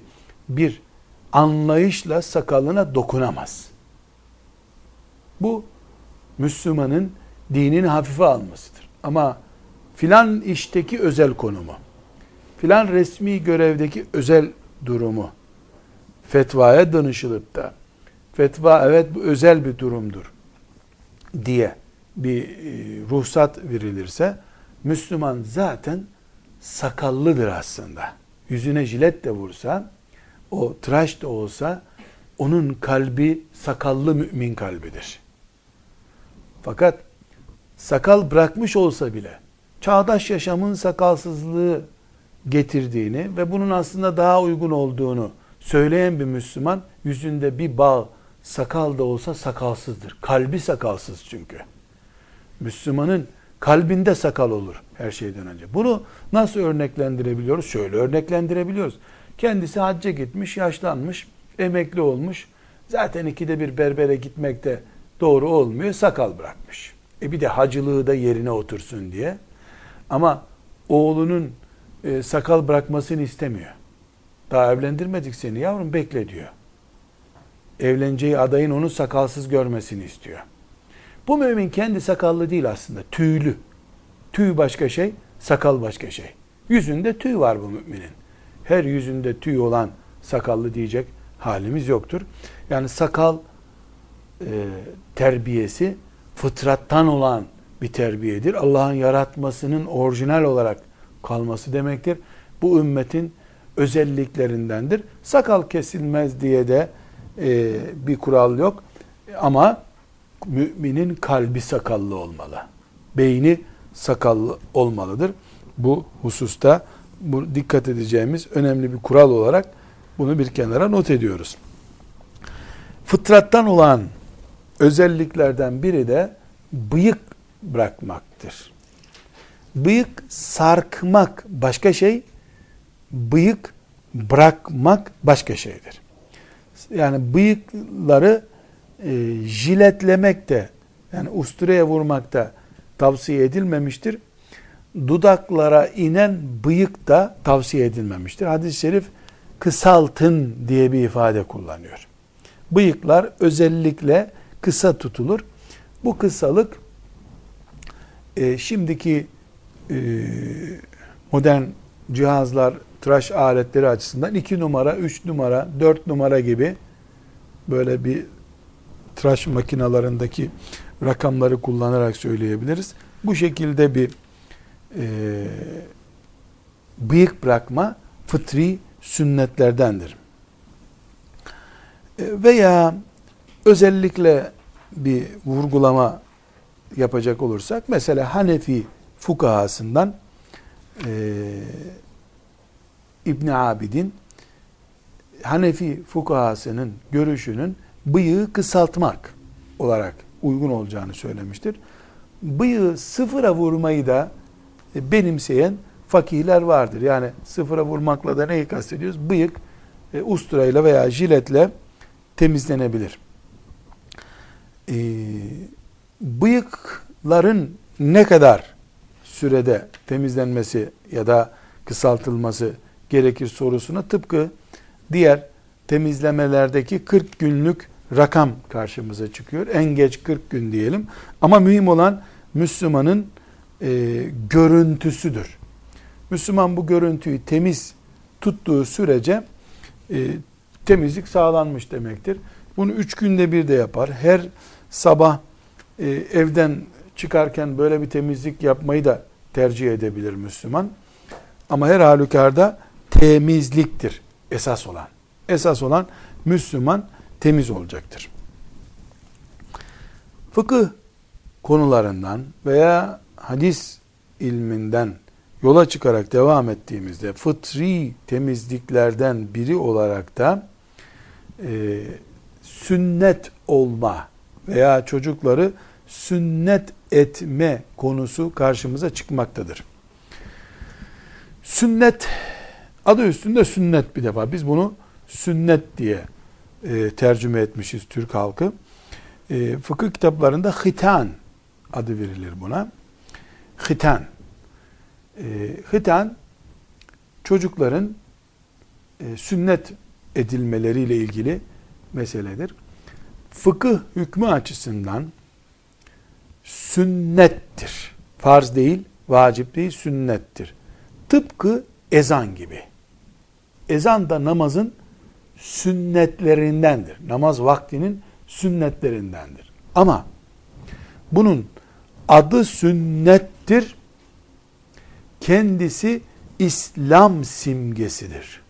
bir anlayışla sakalına dokunamaz. Bu Müslümanın dinini hafife almasıdır. Ama filan işteki özel konumu, filan resmi görevdeki özel durumu, fetvaya danışılıp da fetva evet bu özel bir durumdur diye bir e, ruhsat verilirse Müslüman zaten sakallıdır aslında. Yüzüne jilet de vursa, o tıraş da olsa onun kalbi sakallı mümin kalbidir. Fakat sakal bırakmış olsa bile çağdaş yaşamın sakalsızlığı getirdiğini ve bunun aslında daha uygun olduğunu söyleyen bir Müslüman yüzünde bir bağ sakal da olsa sakalsızdır. Kalbi sakalsız çünkü. Müslümanın kalbinde sakal olur her şeyden önce. Bunu nasıl örneklendirebiliyoruz? Şöyle örneklendirebiliyoruz. Kendisi hacca gitmiş, yaşlanmış, emekli olmuş. Zaten ikide bir berbere gitmek de doğru olmuyor. Sakal bırakmış. E bir de hacılığı da yerine otursun diye. Ama oğlunun e, sakal bırakmasını istemiyor. Daha evlendirmedik seni yavrum bekle diyor. Evleneceği adayın onu sakalsız görmesini istiyor. Bu mümin kendi sakallı değil aslında. Tüylü. Tüy başka şey, sakal başka şey. Yüzünde tüy var bu müminin. Her yüzünde tüy olan sakallı diyecek halimiz yoktur. Yani sakal e, terbiyesi fıtrattan olan bir terbiyedir. Allah'ın yaratmasının orijinal olarak kalması demektir. Bu ümmetin özelliklerindendir. Sakal kesilmez diye de e, bir kural yok. Ama müminin kalbi sakallı olmalı. Beyni sakallı olmalıdır. Bu hususta bu dikkat edeceğimiz önemli bir kural olarak bunu bir kenara not ediyoruz. Fıtrattan olan özelliklerden biri de bıyık bırakmaktır. Bıyık sarkmak başka şey, bıyık bırakmak başka şeydir. Yani bıyıkları e, jiletlemek de yani usturaya vurmak da tavsiye edilmemiştir. Dudaklara inen bıyık da tavsiye edilmemiştir. Hadis-i şerif kısaltın diye bir ifade kullanıyor. Bıyıklar özellikle kısa tutulur. Bu kısalık e, şimdiki e, modern cihazlar, tıraş aletleri açısından 2 numara, 3 numara, 4 numara gibi böyle bir tıraş makinalarındaki rakamları kullanarak söyleyebiliriz. Bu şekilde bir e, bıyık bırakma fıtri sünnetlerdendir. E, veya özellikle bir vurgulama yapacak olursak mesela Hanefi fukahasından e, İbn Abidin Hanefi fukahasının görüşünün bıyığı kısaltmak olarak uygun olacağını söylemiştir. Bıyığı sıfıra vurmayı da benimseyen fakihler vardır. Yani sıfıra vurmakla da neyi kastediyoruz? Bıyık e, usturayla veya jiletle temizlenebilir. E, bıyıkların ne kadar sürede temizlenmesi ya da kısaltılması gerekir sorusuna tıpkı diğer temizlemelerdeki 40 günlük rakam karşımıza çıkıyor. En geç 40 gün diyelim. Ama mühim olan Müslümanın e, görüntüsüdür. Müslüman bu görüntüyü temiz tuttuğu sürece e, temizlik sağlanmış demektir. Bunu üç günde bir de yapar. Her sabah e, evden çıkarken böyle bir temizlik yapmayı da tercih edebilir Müslüman. Ama her halükarda temizliktir esas olan. Esas olan Müslüman temiz olacaktır. Fıkıh konularından veya hadis ilminden yola çıkarak devam ettiğimizde fıtri temizliklerden biri olarak da e, sünnet olma veya çocukları sünnet etme konusu karşımıza çıkmaktadır. Sünnet adı üstünde sünnet bir defa. Biz bunu sünnet diye e, tercüme etmişiz Türk halkı. E, fıkıh kitaplarında hitan adı verilir buna. Hitan. E, hitan çocukların e, sünnet edilmeleriyle ilgili meseledir. Fıkıh hükmü açısından sünnettir. Farz değil, vacip değil, sünnettir. Tıpkı ezan gibi. Ezan da namazın sünnetlerindendir. Namaz vaktinin sünnetlerindendir. Ama bunun adı sünnettir. Kendisi İslam simgesidir.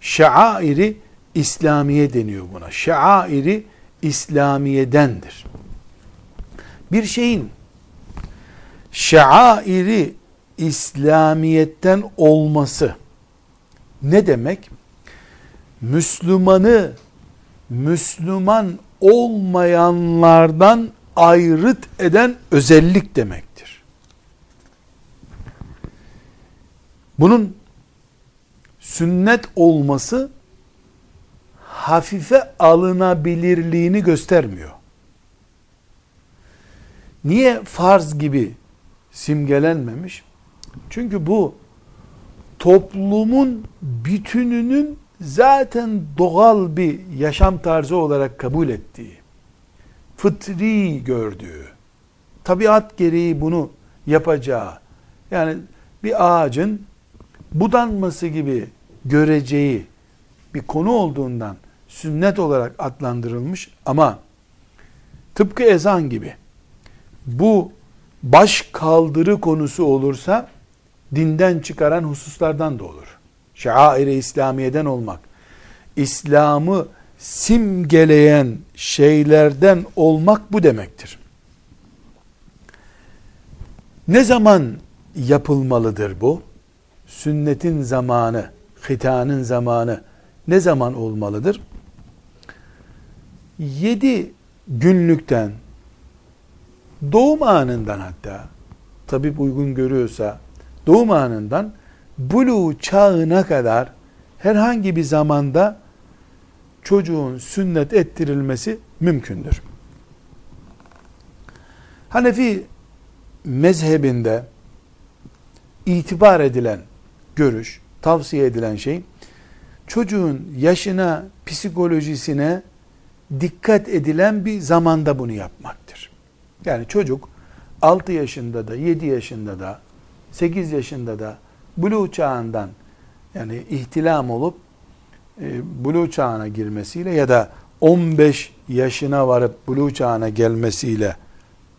Şairi İslamiye deniyor buna. Şairi İslamiyedendir. Bir şeyin şairi İslamiyetten olması ne demek? Müslümanı Müslüman olmayanlardan ayrıt eden özellik demektir. Bunun sünnet olması hafife alınabilirliğini göstermiyor. Niye farz gibi simgelenmemiş? Çünkü bu toplumun bütününün zaten doğal bir yaşam tarzı olarak kabul ettiği, fıtri gördüğü, tabiat gereği bunu yapacağı, yani bir ağacın budanması gibi göreceği bir konu olduğundan sünnet olarak adlandırılmış ama tıpkı ezan gibi bu baş kaldırı konusu olursa dinden çıkaran hususlardan da olur. Şair-i İslamiye'den olmak, İslam'ı simgeleyen şeylerden olmak bu demektir. Ne zaman yapılmalıdır bu? Sünnetin zamanı, hitanın zamanı ne zaman olmalıdır? Yedi günlükten doğum anından hatta tabip uygun görüyorsa doğum anından bulu çağına kadar herhangi bir zamanda çocuğun sünnet ettirilmesi mümkündür. Hanefi mezhebinde itibar edilen görüş, tavsiye edilen şey çocuğun yaşına, psikolojisine dikkat edilen bir zamanda bunu yapmaktır. Yani çocuk 6 yaşında da, 7 yaşında da, 8 yaşında da buluğ çağından yani ihtilam olup e, buluğ çağına girmesiyle ya da 15 yaşına varıp buluğ çağına gelmesiyle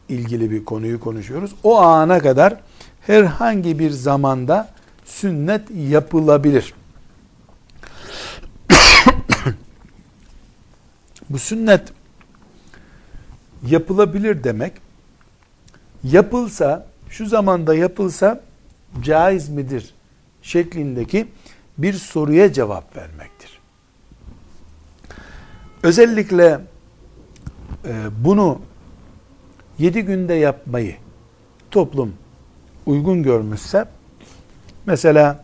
ilgili bir konuyu konuşuyoruz. O ana kadar herhangi bir zamanda sünnet yapılabilir. Bu sünnet yapılabilir demek yapılsa şu zamanda yapılsa caiz midir şeklindeki bir soruya cevap vermektir. Özellikle e, bunu yedi günde yapmayı toplum uygun görmüşse mesela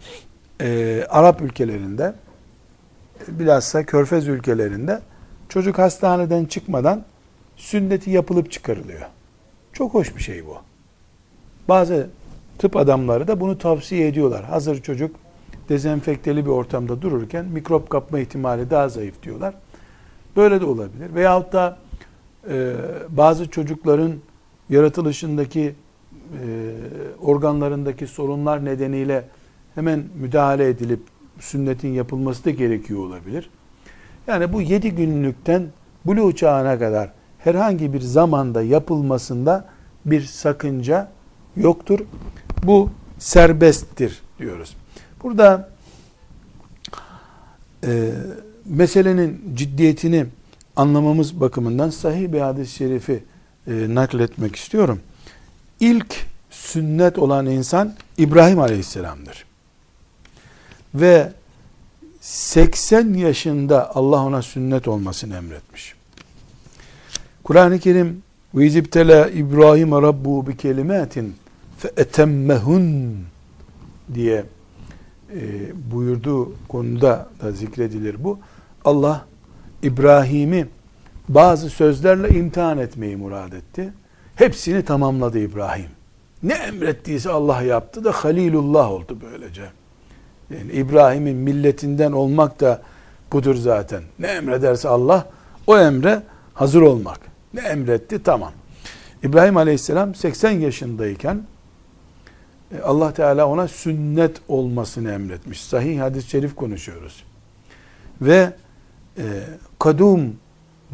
e, Arap ülkelerinde bilhassa Körfez ülkelerinde çocuk hastaneden çıkmadan sünneti yapılıp çıkarılıyor. Çok hoş bir şey bu. Bazı tıp adamları da bunu tavsiye ediyorlar. Hazır çocuk dezenfekteli bir ortamda dururken mikrop kapma ihtimali daha zayıf diyorlar. Böyle de olabilir. Veyahut da e, bazı çocukların yaratılışındaki e, organlarındaki sorunlar nedeniyle hemen müdahale edilip sünnetin yapılması da gerekiyor olabilir. Yani bu yedi günlükten buluğ çağına kadar herhangi bir zamanda yapılmasında bir sakınca yoktur. Bu serbesttir diyoruz. Burada e, meselenin ciddiyetini anlamamız bakımından sahih bir hadis-i şerifi e, nakletmek istiyorum. İlk sünnet olan insan İbrahim Aleyhisselam'dır. Ve 80 yaşında Allah ona sünnet olmasını emretmiş. Kur'an-ı Kerim izibtela İbrahim Rabbu bi kelimatin etemmehun diye e, buyurduğu konuda da zikredilir bu. Allah İbrahim'i bazı sözlerle imtihan etmeyi murad etti. Hepsini tamamladı İbrahim. Ne emrettiyse Allah yaptı da Halilullah oldu böylece. Yani İbrahim'in milletinden olmak da budur zaten. Ne emrederse Allah o emre hazır olmak. Ne emretti? Tamam. İbrahim Aleyhisselam 80 yaşındayken Allah Teala ona sünnet olmasını emretmiş. Sahih hadis-i şerif konuşuyoruz. Ve e, kadum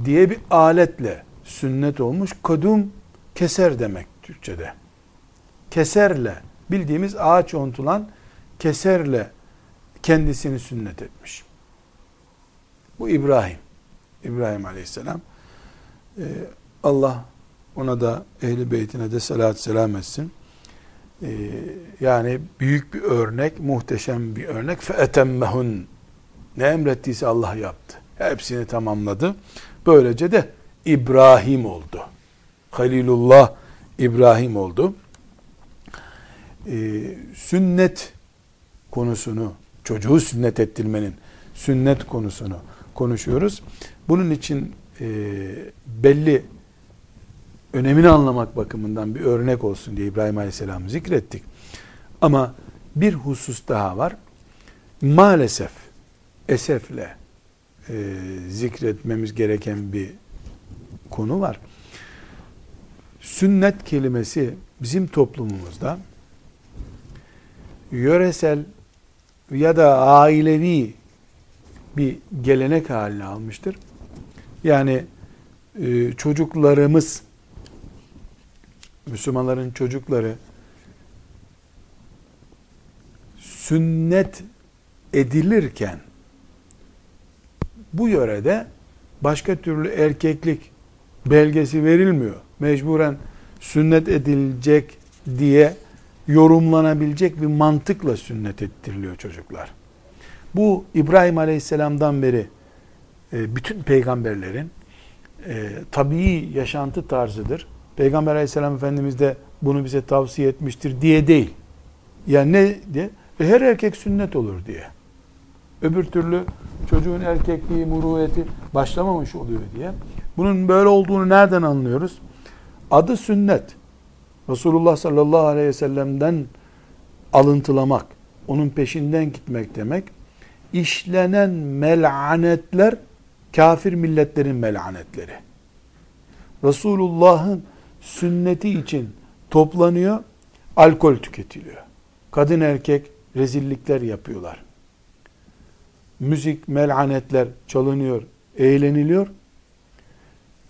diye bir aletle sünnet olmuş. Kadum keser demek Türkçe'de. Keserle bildiğimiz ağaç ontulan keserle kendisini sünnet etmiş. Bu İbrahim. İbrahim Aleyhisselam. Ee, Allah ona da ehli beytine de salat selam etsin. Ee, yani büyük bir örnek, muhteşem bir örnek. فَاَتَمَّهُنْ Ne emrettiyse Allah yaptı. Hepsini tamamladı. Böylece de İbrahim oldu. Halilullah İbrahim oldu. Ee, sünnet konusunu, çocuğu sünnet ettirmenin sünnet konusunu konuşuyoruz. Bunun için e, belli önemini anlamak bakımından bir örnek olsun diye İbrahim Aleyhisselam'ı zikrettik. Ama bir husus daha var. Maalesef esefle e, zikretmemiz gereken bir konu var. Sünnet kelimesi bizim toplumumuzda yöresel ya da ailevi bir gelenek haline almıştır. Yani e, çocuklarımız Müslümanların çocukları sünnet edilirken bu yörede başka türlü erkeklik belgesi verilmiyor. Mecburen sünnet edilecek diye yorumlanabilecek bir mantıkla sünnet ettiriliyor çocuklar. Bu İbrahim Aleyhisselam'dan beri e, bütün peygamberlerin e, tabii yaşantı tarzıdır. Peygamber Aleyhisselam Efendimiz de bunu bize tavsiye etmiştir diye değil. Yani ne diye? Ve her erkek sünnet olur diye. Öbür türlü çocuğun erkekliği, muruveti başlamamış oluyor diye. Bunun böyle olduğunu nereden anlıyoruz? Adı sünnet. Resulullah sallallahu aleyhi ve sellem'den alıntılamak, onun peşinden gitmek demek. İşlenen melanetler kafir milletlerin melanetleri. Resulullah'ın sünneti için toplanıyor, alkol tüketiliyor. Kadın erkek rezillikler yapıyorlar. Müzik, melanetler çalınıyor, eğleniliyor.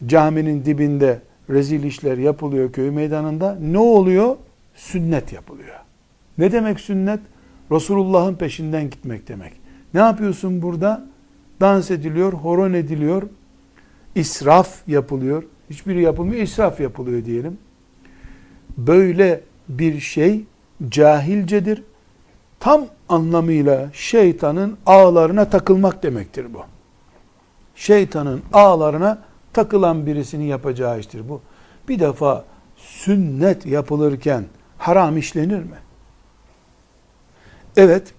Caminin dibinde rezil işler yapılıyor köy meydanında. Ne oluyor? Sünnet yapılıyor. Ne demek sünnet? Resulullah'ın peşinden gitmek demek. Ne yapıyorsun burada? Dans ediliyor, horon ediliyor, israf yapılıyor. Hiçbiri yapılmıyor, israf yapılıyor diyelim. Böyle bir şey cahilcedir. Tam anlamıyla şeytanın ağlarına takılmak demektir bu. Şeytanın ağlarına takılan birisinin yapacağı iştir bu. Bir defa sünnet yapılırken haram işlenir mi? Evet,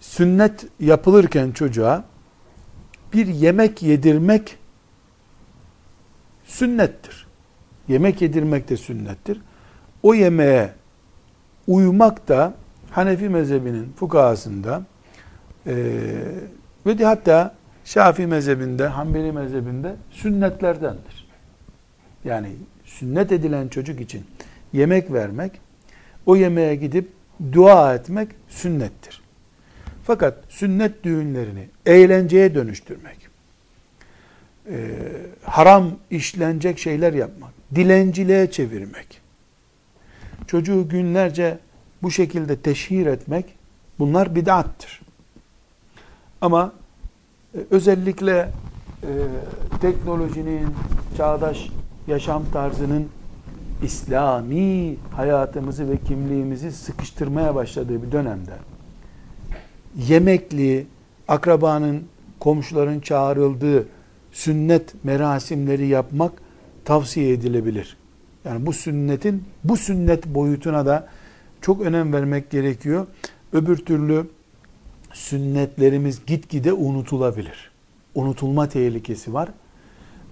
sünnet yapılırken çocuğa bir yemek yedirmek sünnettir. Yemek yedirmek de sünnettir. O yemeğe uymak da Hanefi mezhebinin fukahasında e, ve de hatta Şafii mezhebinde, Hanbeli mezhebinde sünnetlerdendir. Yani sünnet edilen çocuk için yemek vermek, o yemeğe gidip dua etmek sünnettir. Fakat sünnet düğünlerini eğlenceye dönüştürmek, e, haram işlenecek şeyler yapmak, dilenciliğe çevirmek, çocuğu günlerce bu şekilde teşhir etmek, bunlar bid'attır. Ama e, özellikle e, teknolojinin, çağdaş yaşam tarzının İslami hayatımızı ve kimliğimizi sıkıştırmaya başladığı bir dönemde yemekli, akrabanın, komşuların çağrıldığı sünnet merasimleri yapmak tavsiye edilebilir. Yani bu sünnetin bu sünnet boyutuna da çok önem vermek gerekiyor. Öbür türlü sünnetlerimiz gitgide unutulabilir. Unutulma tehlikesi var.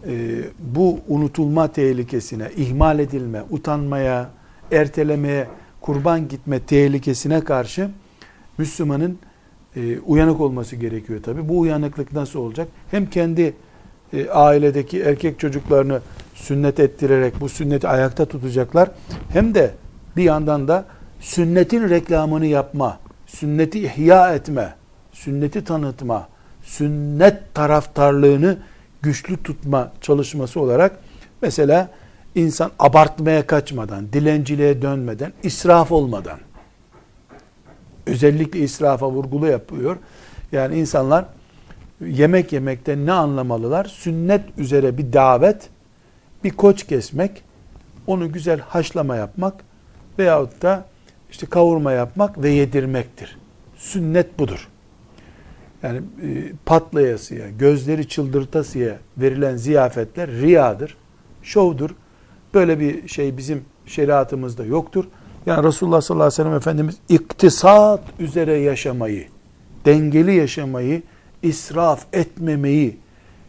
Ee, bu unutulma tehlikesine, ihmal edilme, utanmaya, ertelemeye, kurban gitme tehlikesine karşı Müslümanın e, uyanık olması gerekiyor tabi. Bu uyanıklık nasıl olacak? Hem kendi e, ailedeki erkek çocuklarını sünnet ettirerek bu sünneti ayakta tutacaklar. Hem de bir yandan da sünnetin reklamını yapma, sünneti ihya etme, sünneti tanıtma, sünnet taraftarlığını güçlü tutma çalışması olarak mesela insan abartmaya kaçmadan, dilenciliğe dönmeden, israf olmadan özellikle israfa vurgulu yapıyor. Yani insanlar yemek yemekte ne anlamalılar? Sünnet üzere bir davet, bir koç kesmek, onu güzel haşlama yapmak veyahut da işte kavurma yapmak ve yedirmektir. Sünnet budur. yani e, patlayasıya, gözleri çıldırtasıya verilen ziyafetler riyadır, şovdur. Böyle bir şey bizim şeriatımızda yoktur. Yani Resulullah sallallahu aleyhi ve sellem Efendimiz iktisat üzere yaşamayı, dengeli yaşamayı, israf etmemeyi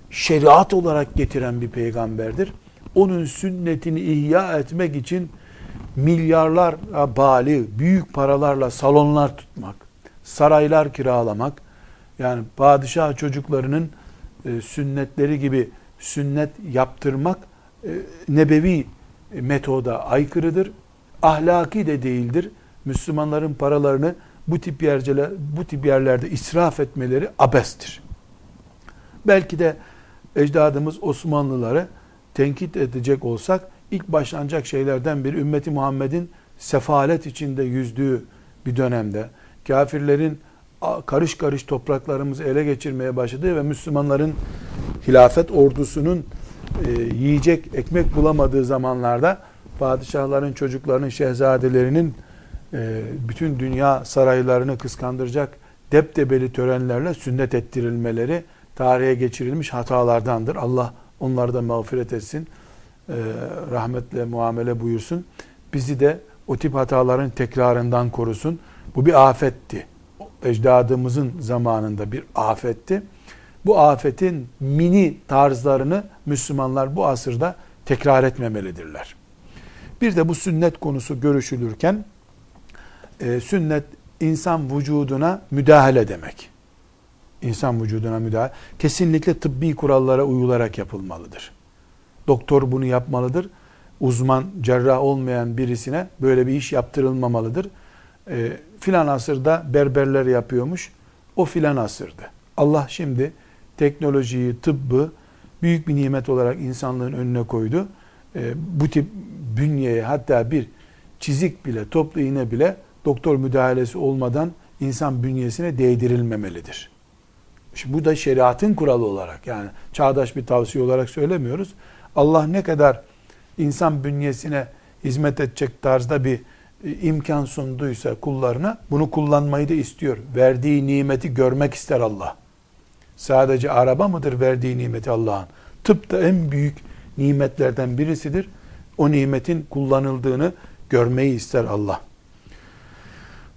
şeriat olarak getiren bir peygamberdir. Onun sünnetini ihya etmek için milyarlar bali, büyük paralarla salonlar tutmak, saraylar kiralamak, yani padişah çocuklarının e, sünnetleri gibi sünnet yaptırmak e, nebevi metoda aykırıdır. Ahlaki de değildir. Müslümanların paralarını bu tip yerceler, bu tip yerlerde israf etmeleri abestir. Belki de ecdadımız Osmanlıları tenkit edecek olsak ilk başlanacak şeylerden biri ümmeti Muhammed'in sefalet içinde yüzdüğü bir dönemde kafirlerin karış karış topraklarımızı ele geçirmeye başladığı ve Müslümanların hilafet ordusunun e, yiyecek ekmek bulamadığı zamanlarda padişahların çocuklarının şehzadelerinin bütün dünya saraylarını kıskandıracak deptebeli törenlerle sünnet ettirilmeleri tarihe geçirilmiş hatalardandır. Allah onları da mağfiret etsin. E, rahmetle muamele buyursun. Bizi de o tip hataların tekrarından korusun. Bu bir afetti. Ecdadımızın zamanında bir afetti. Bu afetin mini tarzlarını Müslümanlar bu asırda tekrar etmemelidirler. Bir de bu sünnet konusu görüşülürken e, sünnet insan vücuduna müdahale demek. İnsan vücuduna müdahale. Kesinlikle tıbbi kurallara uyularak yapılmalıdır. Doktor bunu yapmalıdır. Uzman, cerrah olmayan birisine böyle bir iş yaptırılmamalıdır. E, filan asırda berberler yapıyormuş. O filan asırdı. Allah şimdi teknolojiyi, tıbbı büyük bir nimet olarak insanlığın önüne koydu. E, bu tip bünyeye hatta bir çizik bile, toplu iğne bile doktor müdahalesi olmadan insan bünyesine değdirilmemelidir. Şimdi bu da şeriatın kuralı olarak yani çağdaş bir tavsiye olarak söylemiyoruz. Allah ne kadar insan bünyesine hizmet edecek tarzda bir e, imkan sunduysa kullarına bunu kullanmayı da istiyor. Verdiği nimeti görmek ister Allah. Sadece araba mıdır verdiği nimeti Allah'ın? Tıp da en büyük nimetlerden birisidir. O nimetin kullanıldığını görmeyi ister Allah.